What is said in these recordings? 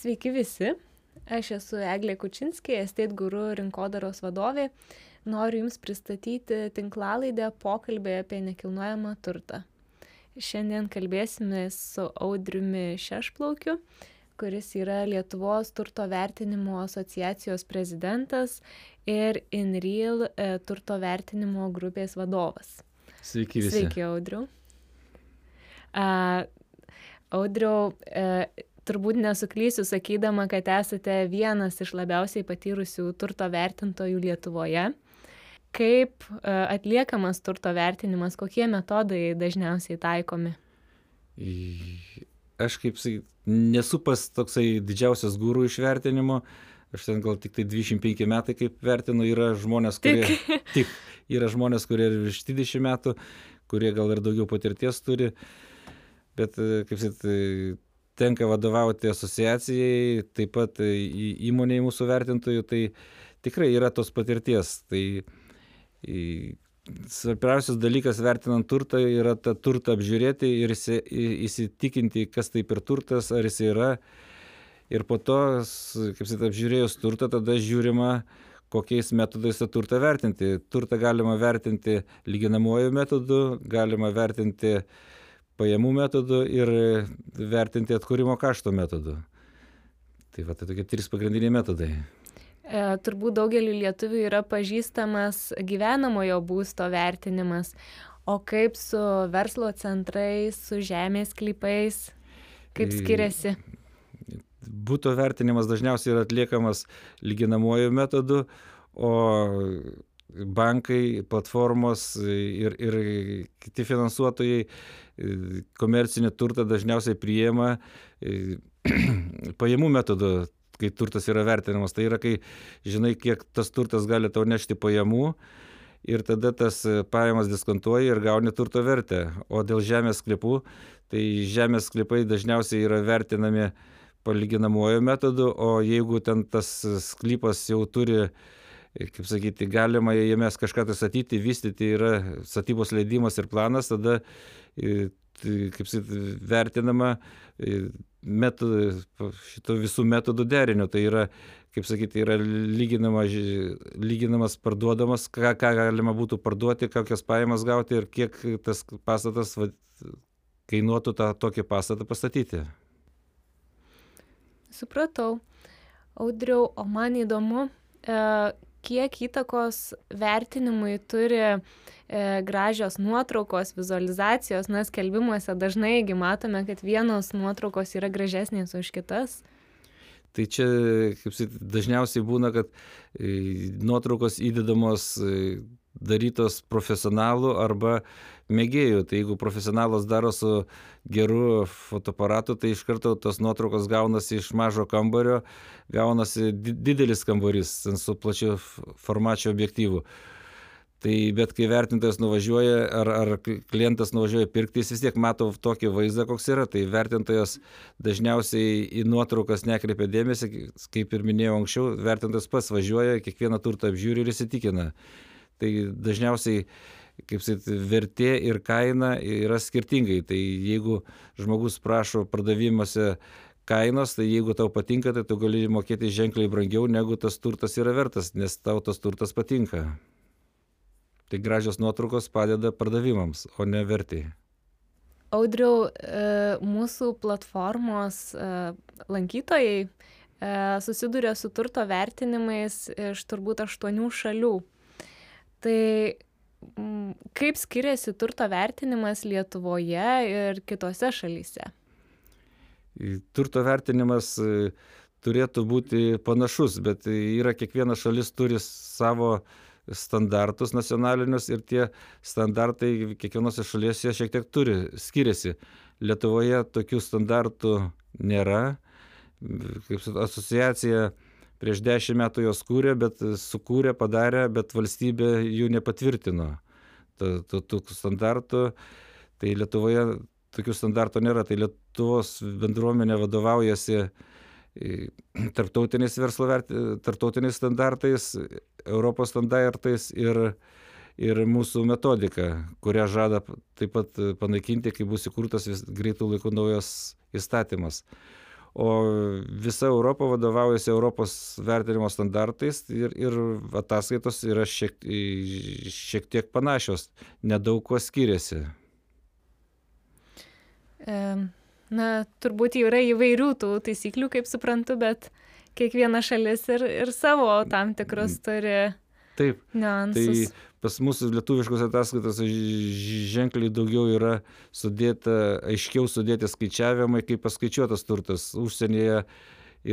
Sveiki visi, aš esu Eglė Kučinskė, Estate Guru rinkodaros vadovė. Noriu Jums pristatyti tinklalaidę pokalbį apie nekilnojamą turtą. Šiandien kalbėsime su Audriumi Šešplaukiu, kuris yra Lietuvos turto vertinimo asociacijos prezidentas ir InReal e, turto vertinimo grupės vadovas. Sveiki visi. Sveiki, Audriu. Uh, Audriau, uh, turbūt nesuklysiu sakydama, kad esate vienas iš labiausiai patyrusių turto vertintojų Lietuvoje. Kaip uh, atliekamas turto vertinimas, kokie metodai dažniausiai taikomi? Aš kaip sakyt, nesu pas toksai didžiausias gūrų išvertinimo, aš ten gal tik tai 25 metai kaip vertinu, yra žmonės, kurie Tik. tik yra žmonės, kurie ir virš 20 metų, kurie gal ir daugiau patirties turi, bet, e, kaip sakyt, e, tenka vadovauti asociacijai, taip pat e, į- įmonėje mūsų vertintojų, tai tikrai yra tos patirties. Tai į- svarbiausias dalykas vertinant turtą yra tą turtą apžiūrėti ir įsi- įsitikinti, kas tai per turtas, ar jis yra. Ir po to, kaip sakyt, apžiūrėjus turtą, tada žiūrima, kokiais metodais tą turtą vertinti. Turtą galima vertinti lyginamuoju metodu, galima vertinti pajamų metodu ir vertinti atkūrimo kašto metodu. Tai va, tai tokie trys pagrindiniai metodai. E, turbūt daugeliu lietuvių yra pažįstamas gyvenamojo būsto vertinimas. O kaip su verslo centrais, su žemės klypais, kaip Tai- skiriasi? Būto vertinimas dažniausiai yra atliekamas lyginamuoju metodu, o bankai, platformos ir, ir kiti finansuotojai e, komercinį turtą dažniausiai priema e, pajamų metodu, kai turtas yra vertinamas. Tai yra, kai žinai, kiek tas turtas gali tau nešti pajamų ir tada tas e, pajamas diskontuoji ir gauni turto vertę. O dėl žemės klipų, tai žemės klipai dažniausiai yra vertinami palyginamuoju metodu, o jeigu ten tas sklypas jau turi, e, kaip sakyti, galima jame kažką tai statyti, vystyti, yra statybos leidimas ir planas, tada, e, tai, kaip sakyti, vertinama metodų, šito visų metodų deriniu. Tai yra, kaip sakyti, yra lyginama, lyginamas parduodamas, ką, ką galima būtų parduoti, kokias pajamas gauti ir kiek tas pastatas va, kainuotų tą tokį pastatą pastatyti. Supratau. Audriau, o man įdomu, e, kiek įtakos vertinimui turi e, gražios nuotraukos, vizualizacijos, na, skelbimuose dažnai matome, kad vienos nuotraukos yra gražesnės už kitas. Tai čia, kaip sakyt, dažniausiai būna, kad e, nuotraukos įdedamos e, darytos profesionalų arba mėgėjų. Tai jeigu profesionalas daro su geru fotoaparatu, tai iš karto tos nuotraukos gaunasi iš mažo kambario, gaunasi di- didelis kambarys su plačiu formačio objektyvu. Tai bet kai vertintojas nuvažiuoja ar, ar klientas nuvažiuoja pirkti, jis vis tiek mato tokį vaizdą, koks yra. Tai vertintojas dažniausiai į nuotraukas nekreipia dėmesį, kaip ir minėjau anksčiau, vertintojas pats važiuoja, kiekvieną turtą apžiūri ir įsitikina. Tai dažniausiai, kaip sakyt, vertė ir kaina yra skirtingai. Tai jeigu žmogus prašo pardavimuose kainos, tai jeigu tau patinka, tai tu gali mokėti ženkliai brangiau, negu tas turtas yra vertas, nes tau tas turtas patinka. Tai gražios nuotraukos padeda pardavimams, o ne vertėjai. Audriau, e, mūsų platformos e, lankytojai e, susiduria su turto vertinimais iš turbūt aštuonių šalių. Tai kaip skiriasi turto vertinimas Lietuvoje ir kitose šalyse? Turto vertinimas e, turėtų būti panašus, bet yra kiekviena šalis turi savo standartus nacionalinius ir tie standartai kiekvienose šalyse šiek tiek turi, skiriasi. Lietuvoje tokių standartų nėra. Kaip asociacija prieš dešimt metų jos kūrė, bet sukūrė, padarė, bet valstybė jų nepatvirtino. Tų, tų, tų standartų. Tai Lietuvoje tokių standartų nėra. Tai Lietuvos bendruomenė vadovaujasi tarptautiniais verslo vert, tarptautiniais standartais, Europos standartais ir, ir mūsų metodika, kurią žada taip pat panaikinti, kai bus įkurtas vis greitų laikų naujas įstatymas. O visa europa vadovaujasi europos vertinimo standartais ir ir ataskaitos yra šiek šiek tiek panašios nedaug kuo skiriasi. Na turbūt yra įvairių tų taisyklių kaip suprantu bet kiekviena šalis ir ir savo tam tikrus turi taip. Tai pas mus lietuviškose ataskaitose ženkliai daugiau yra sudėta aiškiau sudėti skaičiavimai kaip paskaičiuotas turtas. Užsienyje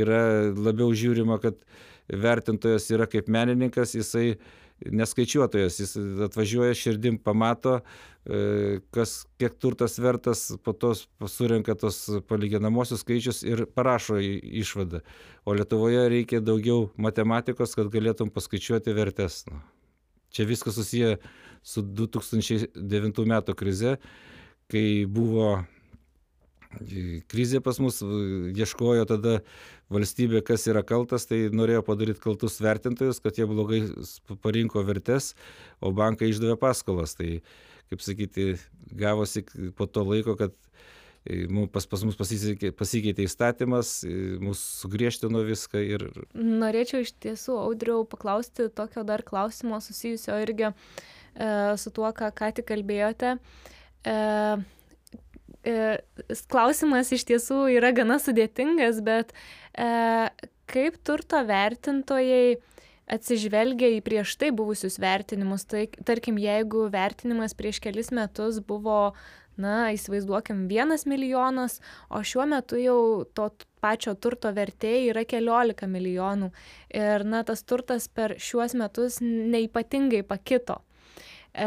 yra labiau žiūrima kad vertintojas yra kaip menininkas jisai ne skaičiuotojas jis atvažiuoja širdim pamato e, kas kiek turtas vertas po to surenka tuos palyginamuosius skaičius ir parašo išvadą. O lietuvoje reikia daugiau matematikos kad galėtum paskaičiuoti vertes. Nu Čia viskas susiję su 2009 metų krize, kai buvo krizė pas mus, ieškojo tada valstybė, kas yra kaltas, tai norėjo padaryti kaltus vertintojus, kad jie blogai parinko vertes, o bankai išdavė paskolas. Tai, kaip sakyti, gavosi po to laiko, kad pas, pas mus pasikeitė, pasikeitė įstatymas, mus sugriežtino viską ir... Norėčiau iš tiesų, Audriau, paklausti tokio dar klausimo susijusio irgi e, su tuo, ką ką tik kalbėjote. E, e, klausimas iš tiesų yra gana sudėtingas, bet e, kaip turto vertintojai atsižvelgia į prieš tai buvusius vertinimus. Tai tarkim, jeigu vertinimas prieš kelis metus buvo na įsivaizduokim vienas milijonas o šiuo metu jau to pačio turto vertė yra keliolika milijonų ir na tas turtas per šiuos metus neypatingai pakito e,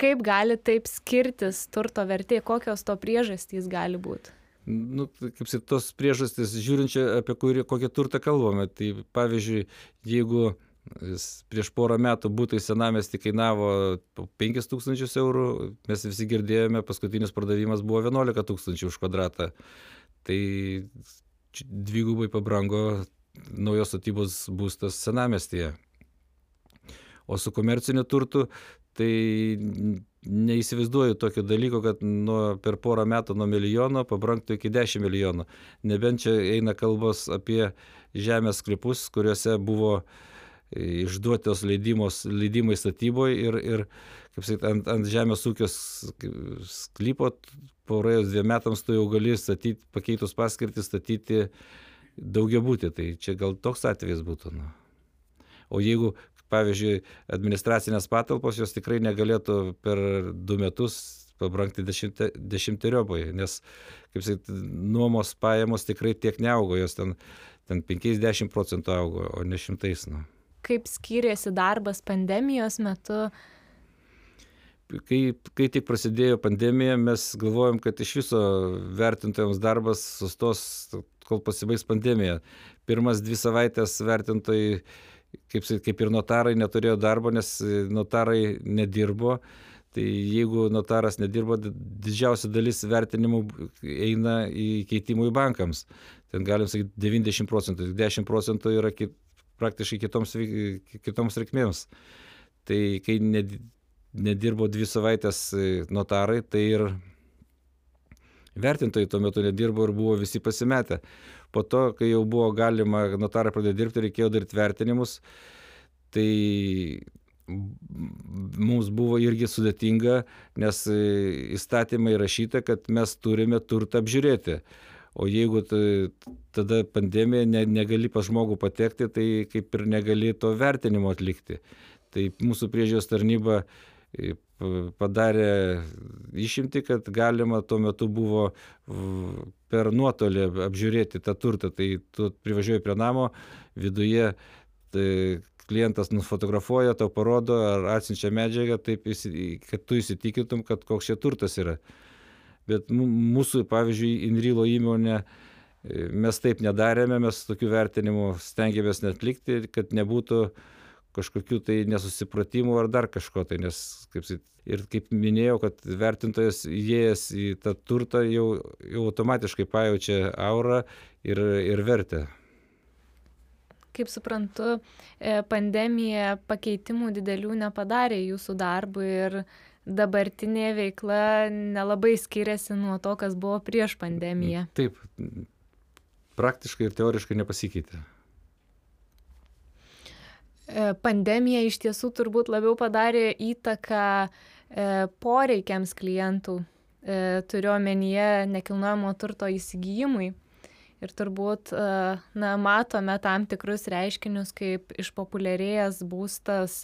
kaip gali taip skirtis turto vertė kokios to priežastys gali būt? Nu kaip sakyt tos priežastys žiūrint čia apie kurį kokį turtą kalbame tai pavyzdžiui jeigu jis prieš porą metų butai senamiesty kainavo po penkis tūkstančius eurų mes visi girdėjome paskutinis pardavimas buvo vienuolika tūkstančių už kvadratą. Tai dvigubai pabrango naujos statybos būstas senamiestyje. O su komerciniu turtu tai neįsivaizduoju tokio dalyko kad nuo per porą metų nuo milijono pabrangtų iki dešim milijonų. Nebent čia eina kalbos apie žemės sklypus kuriuose buvo išduotos leidimos leidimai statyboj ir ir kaip sakyt ant ant žemės ūkio sklypo praėjus dviem metams tu jau gali statyt pakeitus paskirtį statyti daugiabutį. Tai čia gal toks atvejis būtų nu. O jeigu pavyzdžiui administracinės patalpos jos tikrai negalėtų per du metus pabrangti dešimte dešimteriopai nes kaip sakyt nuomos pajamos tikrai tiek neaugo jos ten ten penkiais dešim procentų augo o ne šimtais nu kaip skyrėsi darbas pandemijos metu? Kai, kai tik prasidėjo pandemija, mes galvojom, kad iš viso vertintojams darbas sustos, kol pasibaigs pandemija. Pirmas dvi savaitės vertintojai, kaip, kaip ir notarai, neturėjo darbo, nes notarai nedirbo. Tai jeigu notaras nedirba, didžiausia dalis vertinimų eina į keitimų į bankams. Ten galim sakyti 90 procentų, 10 procentų yra praktiškai kitoms, kitoms reikmėms. Tai kai nedirbo dvi savaitės e, notarai, tai ir vertintojai tuo metu nedirbo ir buvo visi pasimetę. Po to, kai jau buvo galima, notarai pradėjo dirbti, reikėjo daryti vertinimus, tai mums buvo irgi sudėtinga, nes įstatymai rašyta, kad mes turime turtą apžiūrėti. O jeigu tada pandemija ne negali pas žmogų patekti tai kaip ir negali to vertinimo atlikti. Tai mūsų priežiūros tarnyba e, padarė išimtį kad galima tuo metu buvo per nuotolį apžiūrėti tą turtą. Tai tu privažiuoji prie namo viduje tai klientas nufotografuoja tau parodo ar atsiunčia medžiagą taip kad tu įsitikintum kad koks čia turtas yra. Bet mūsų pavyzdžiui inrilo įmonė e, mes taip nedarėme mes tokių vertinimų stengiamės neatlikti kad nebūtų kažkokių tai nesusipratimų ar dar kažko tai nes kaip sakyt ir kaip minėjau kad vertintojas įėjęs į tą turtą jau jau automatiškai pajaučia aurą ir ir vertę kaip suprantu e, pandemija pakeitimų didelių nepadarė jūsų darbui ir dabartinė veikla nelabai skiriasi nuo to, kas buvo prieš pandemiją. Taip, praktiškai ir teoriškai nepasikeitė. E, pandemija iš tiesų turbūt labiau padarė įtaką e, poreikiams klientų, e, turiu omenyje nekilnojamo turto įsigijimui. Ir turbūt, na, matome tam tikrus reiškinius, kaip išpopuliarėjęs būstas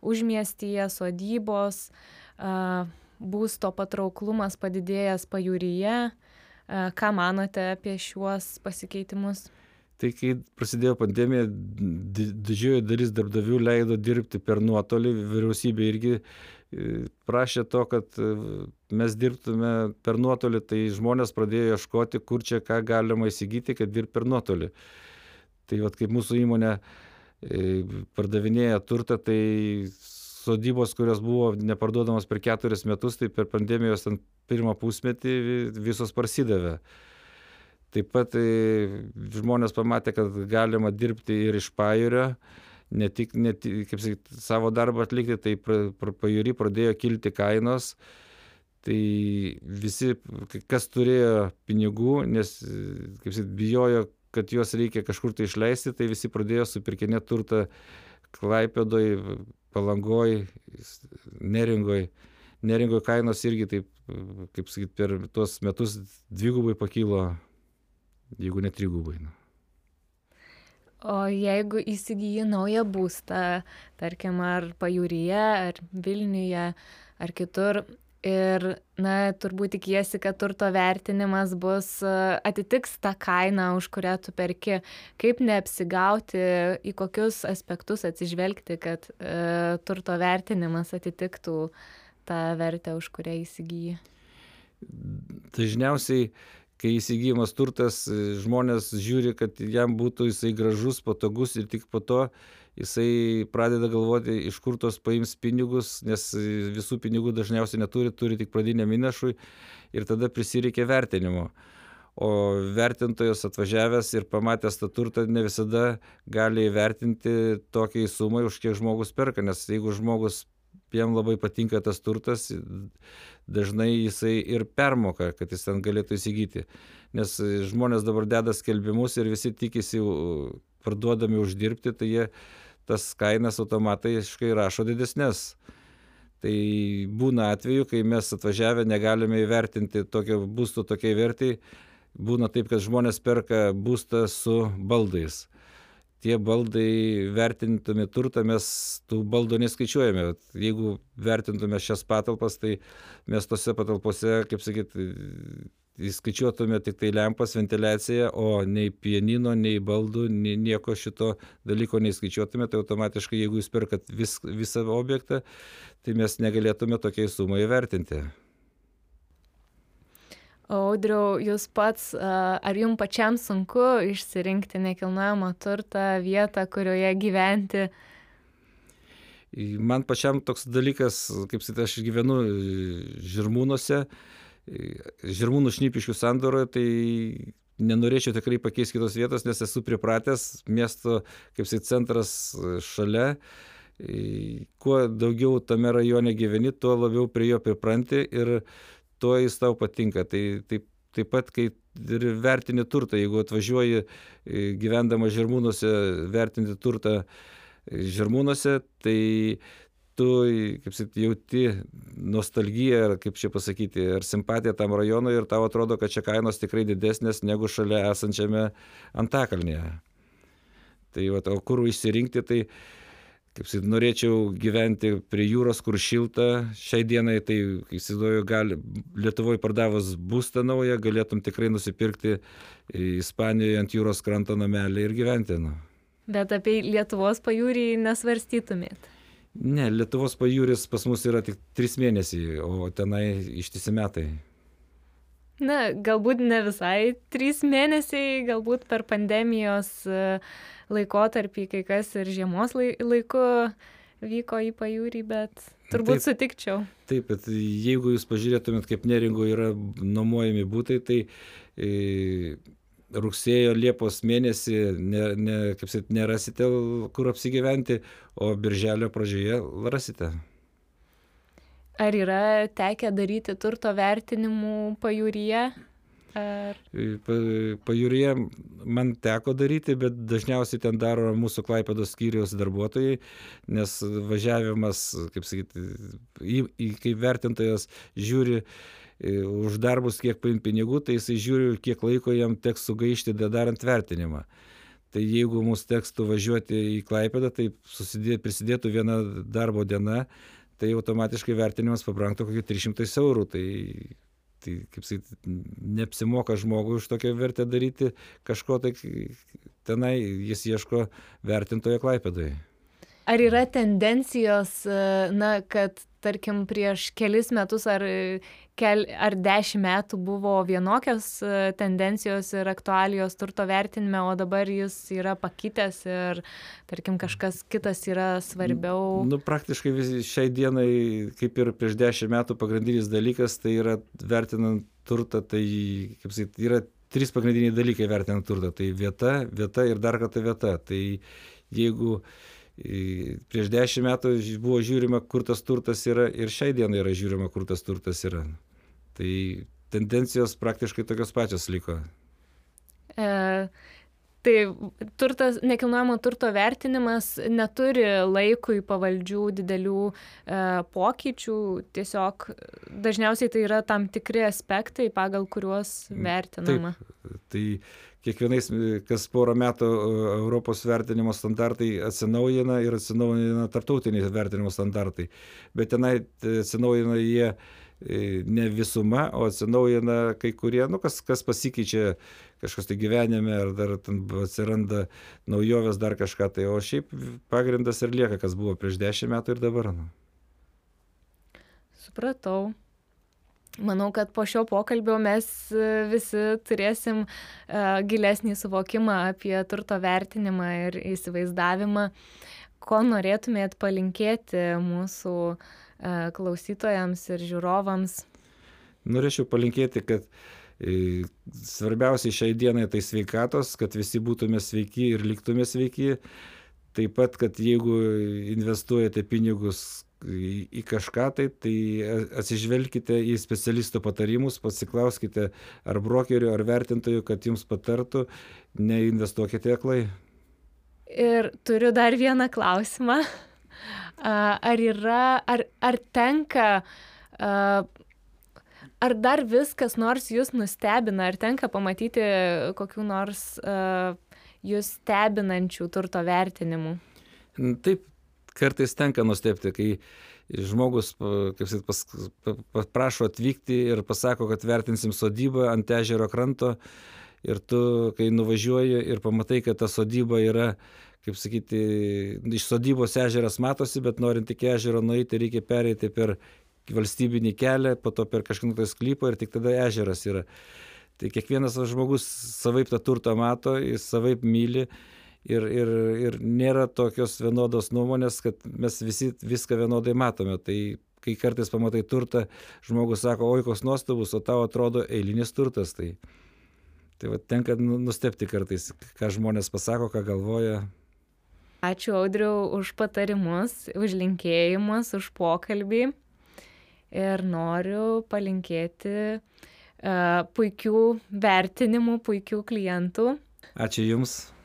užmiestyje, sodybos, būsto patrauklumas padidėjęs pajūryje. Ką manote apie šiuos pasikeitimus? Tai kai prasidėjo pandemija didžioji dalis darbdavių leido dirbti per nuotolį vyriausybė irgi e, prašė to, kad e, mes dirbtume per nuotolį, tai žmonės pradėjo ieškoti, kur čia ką galima įsigyti, kad dirbti per nuotolį. Tai vad kaip mūsų įmonė e, pardavinėja turtą, tai sodybos, kurios buvo neparduodamos per keturis metus, tai per pandemijos pirmą pusmetį visos prasidavė. Taip pat e, žmonės pamatė, kad galima dirbti ir iš pajūrio, ne tik, ne tik kaip sakyti, savo darbą atlikti, tai pajūri pradėjo kilti kainos. Tai visi, kas turėjo pinigų, nes, kaip sakyti, bijojo, kad juos reikia kažkur tai išleisti, tai visi pradėjo supirkinėti turtą Klaipėdoj, Palangoj, Neringoj. Neringoj kainos irgi taip, kaip sakyti, per tuos metus dvigubai pakilo jeigu ne trigubai. Nu. O jeigu įsigyji naują būstą, tarkim, ar pajūryje, ar Vilniuje, ar kitur, ir, na, turbūt tikiesi, kad turto vertinimas bus, atitiks tą kainą, už kurią tu perki, kaip neapsigauti, į kokius aspektus atsižvelgti, kad e, turto vertinimas atitiktų tą vertę, už kurią įsigyji. Dažniausiai kai įsigyjamas turtas žmonės žiūri kad jam būtų jisai gražus patogus ir tik po to jisai pradeda galvoti iš kur tuos paims pinigus nes visų pinigų dažniausiai neturi turi tik pradiniam įnašui ir tada prisireikia vertinimo. O vertintojas atvažiavęs ir pamatęs tą turtą ne visada gali įvertinti tokiai sumai už kiek žmogus perka nes jeigu žmogus jam labai patinka tas turtas, dažnai jisai ir permoka, kad jis ten galėtų įsigyti. Nes žmonės dabar deda skelbimus ir visi tikisi parduodami uždirbti, tai jie tas kainas automatiškai rašo didesnės. Tai būna atveju, kai mes atvažiavę negalime įvertinti tokio būsto tokiai vertai, būna taip, kad žmonės perka būstą su baldais tie baldai vertindami turtą mes tų baldų neskaičiuojame. Jeigu vertintume šias patalpas tai mes tose patalpose kaip sakyt įskaičiuotume tiktai lempas ventiliaciją o nei pianino nei baldų nei nieko šito dalyko neįskaičiuotume tai automatiškai jeigu jūs perkat vis visą objektą tai mes negalėtume tokiai sumai įvertinti audriau jūs pats ar jum pačiam sunku išsirinkti nekilnojamą turtą vietą kurioje gyventi? Man pačiam toks dalykas kaip sakyt aš gyvenu žirmūnuose žirmūnų šnipiškių sandoroje tai nenorėčiau tikrai pakeist kitos vietos nes esu pripratęs miesto kaip sakyt centras šalia. Kuo daugiau tame rajone gyveni tuo labiau prie jo pripranti ir tuo jis tau patinka. Tai taip, taip pat, kai ir vertini turtą, jeigu atvažiuoji e, gyvendama žirmūnuose vertinti turtą e, žirmūnuose, tai tu, kaip sakyt, jauti nostalgiją, ar kaip čia pasakyti, ar simpatiją tam rajonui ir tau atrodo, kad čia kainos tikrai didesnės negu šalia esančiame Antakalnėje. Tai, va, o kur išsirinkti, tai kaip sakyt norėčiau gyventi prie jūros kur šilta. Šiai dienai tai įsivaizduoju gali lietuvoj pardavus būstą naują galėtum tikrai nusipirkti ispanijoj ant jūros kranto namelį ir gyventi nu. Bet apie lietuvos pajūrį nesvarstytumėt? Ne lietuvos pajūris pas mus yra tik trys mėnesiai o tenai ištisi metai na galbūt ne visai trys mėnesiai galbūt per pandemijos laikotarpį kai kas ir žiemos lai laiku vyko į pajūrį, bet turbūt taip, sutikčiau. Taip, bet jeigu jūs pažiūrėtumėt, kaip neringoje yra nuomojami būtai, tai e, rugsėjo, liepos mėnesį ne, ne, kaip sakyt, nerasite, kur apsigyventi, o birželio pradžioje rasite. Ar yra tekę daryti turto vertinimų pajūryje? Ar... Pajūryje man teko daryti, bet dažniausiai ten daro mūsų Klaipėdos skyriaus darbuotojai, nes važiavimas, kaip sakyti, kaip vertintojas žiūri už darbus, kiek paim pinigų, tai jisai žiūri, kiek laiko jam teks sugaišti darant vertinimą. Tai jeigu mums tekstų važiuoti į Klaipėdą, tai prisidėtų viena darbo diena, tai automatiškai vertinimas pabrangtų kokį 300 eurų. Tai tai kaip sakyt neapsimoka žmogui už tokią vertę daryti kažko tai tenai jis ieško vertintojo klaipėdoj ar yra tendencijos na kad tarkim prieš kelis metus ar kel ar dešim metų buvo vienokios tendencijos ir aktualijos turto vertinime o dabar jis yra pakitęs ir tarkim kažkas kitas yra svarbiau. Nu praktiškai visi šiai dienai kaip ir prieš dešim metų pagrindinis dalykas tai yra vertinant turtą tai kaip sakyt yra trys pagrindiniai dalykai vertinant turtą. Tai vieta vieta ir dar kartą vieta. Tai jeigu prieš dešimt metų buvo žiūrima, kur tas turtas yra ir šiai dienai yra žiūrima, kur tas turtas yra. Tai tendencijos praktiškai tokios pačios liko. E, tai turtas, nekilnojamo turto vertinimas neturi laikui pavaldžių didelių e, pokyčių, tiesiog dažniausiai tai yra tam tikri aspektai, pagal kuriuos vertinama. Taip, tai kiekvienais kas porą metų Europos vertinimo standartai atsinaujina ir atsinaujina tarptautiniai vertinimo standartai. Bet tenai e, atsinaujina jie e, ne visuma, o atsinaujina kai kurie, nu, kas, kas pasikeičia kažkas tai gyvenime, ar dar ten atsiranda naujovės, dar kažką tai, o šiaip pagrindas ir lieka, kas buvo prieš dešimt metų ir dabar. Nu. Supratau. Manau, kad po šio pokalbio mes e, visi turėsim uh, gilesnį suvokimą apie turto vertinimą ir įsivaizdavimą, ko norėtumėt palinkėti mūsų uh, klausytojams ir žiūrovams. Norėčiau palinkėti, kad svarbiausiai šiai dienai tai sveikatos, kad visi būtume sveiki ir liktume sveiki. Taip pat, kad jeigu investuojate pinigus į, į kažką tai, tai atsižvelkite į specialisto patarimus, pasiklauskite ar brokerio, ar vertintojų, kad jums patartų, neinvestuokite aklai. Ir turiu dar vieną klausimą. Ar yra, ar, ar tenka, ar dar viskas nors jūs nustebina, ar tenka pamatyti kokiu nors jūs stebinančių turto vertinimų? Taip, kartais tenka nustebti, kai žmogus, kaip sakyt, pas, paprašo atvykti ir pasako, kad vertinsim sodybą ant ežero kranto ir tu, kai nuvažiuoji ir pamatai, kad ta sodyba yra, kaip sakyti, iš sodybos ežeras matosi, bet norint iki ežero nueiti, reikia pereiti per valstybinį kelią, po to per kažkokį tai sklypą ir tik tada ežeras yra. Tai kiekvienas žmogus savaip tą turtą mato, jis savaip myli ir ir ir nėra tokios vienodos nuomonės kad mes visi viską vienodai matome tai kai kartais pamatai turtą žmogus sako oi koks nuostabus o tau atrodo eilinis turtas tai tai vat tenka nu nustebti kartais ką žmonės pasako ką galvoja Ačiū Audriau už patarimus, už linkėjimus, už pokalbį. Ir noriu palinkėti uh, puikių vertinimų, puikių klientų. Ačiū Jums.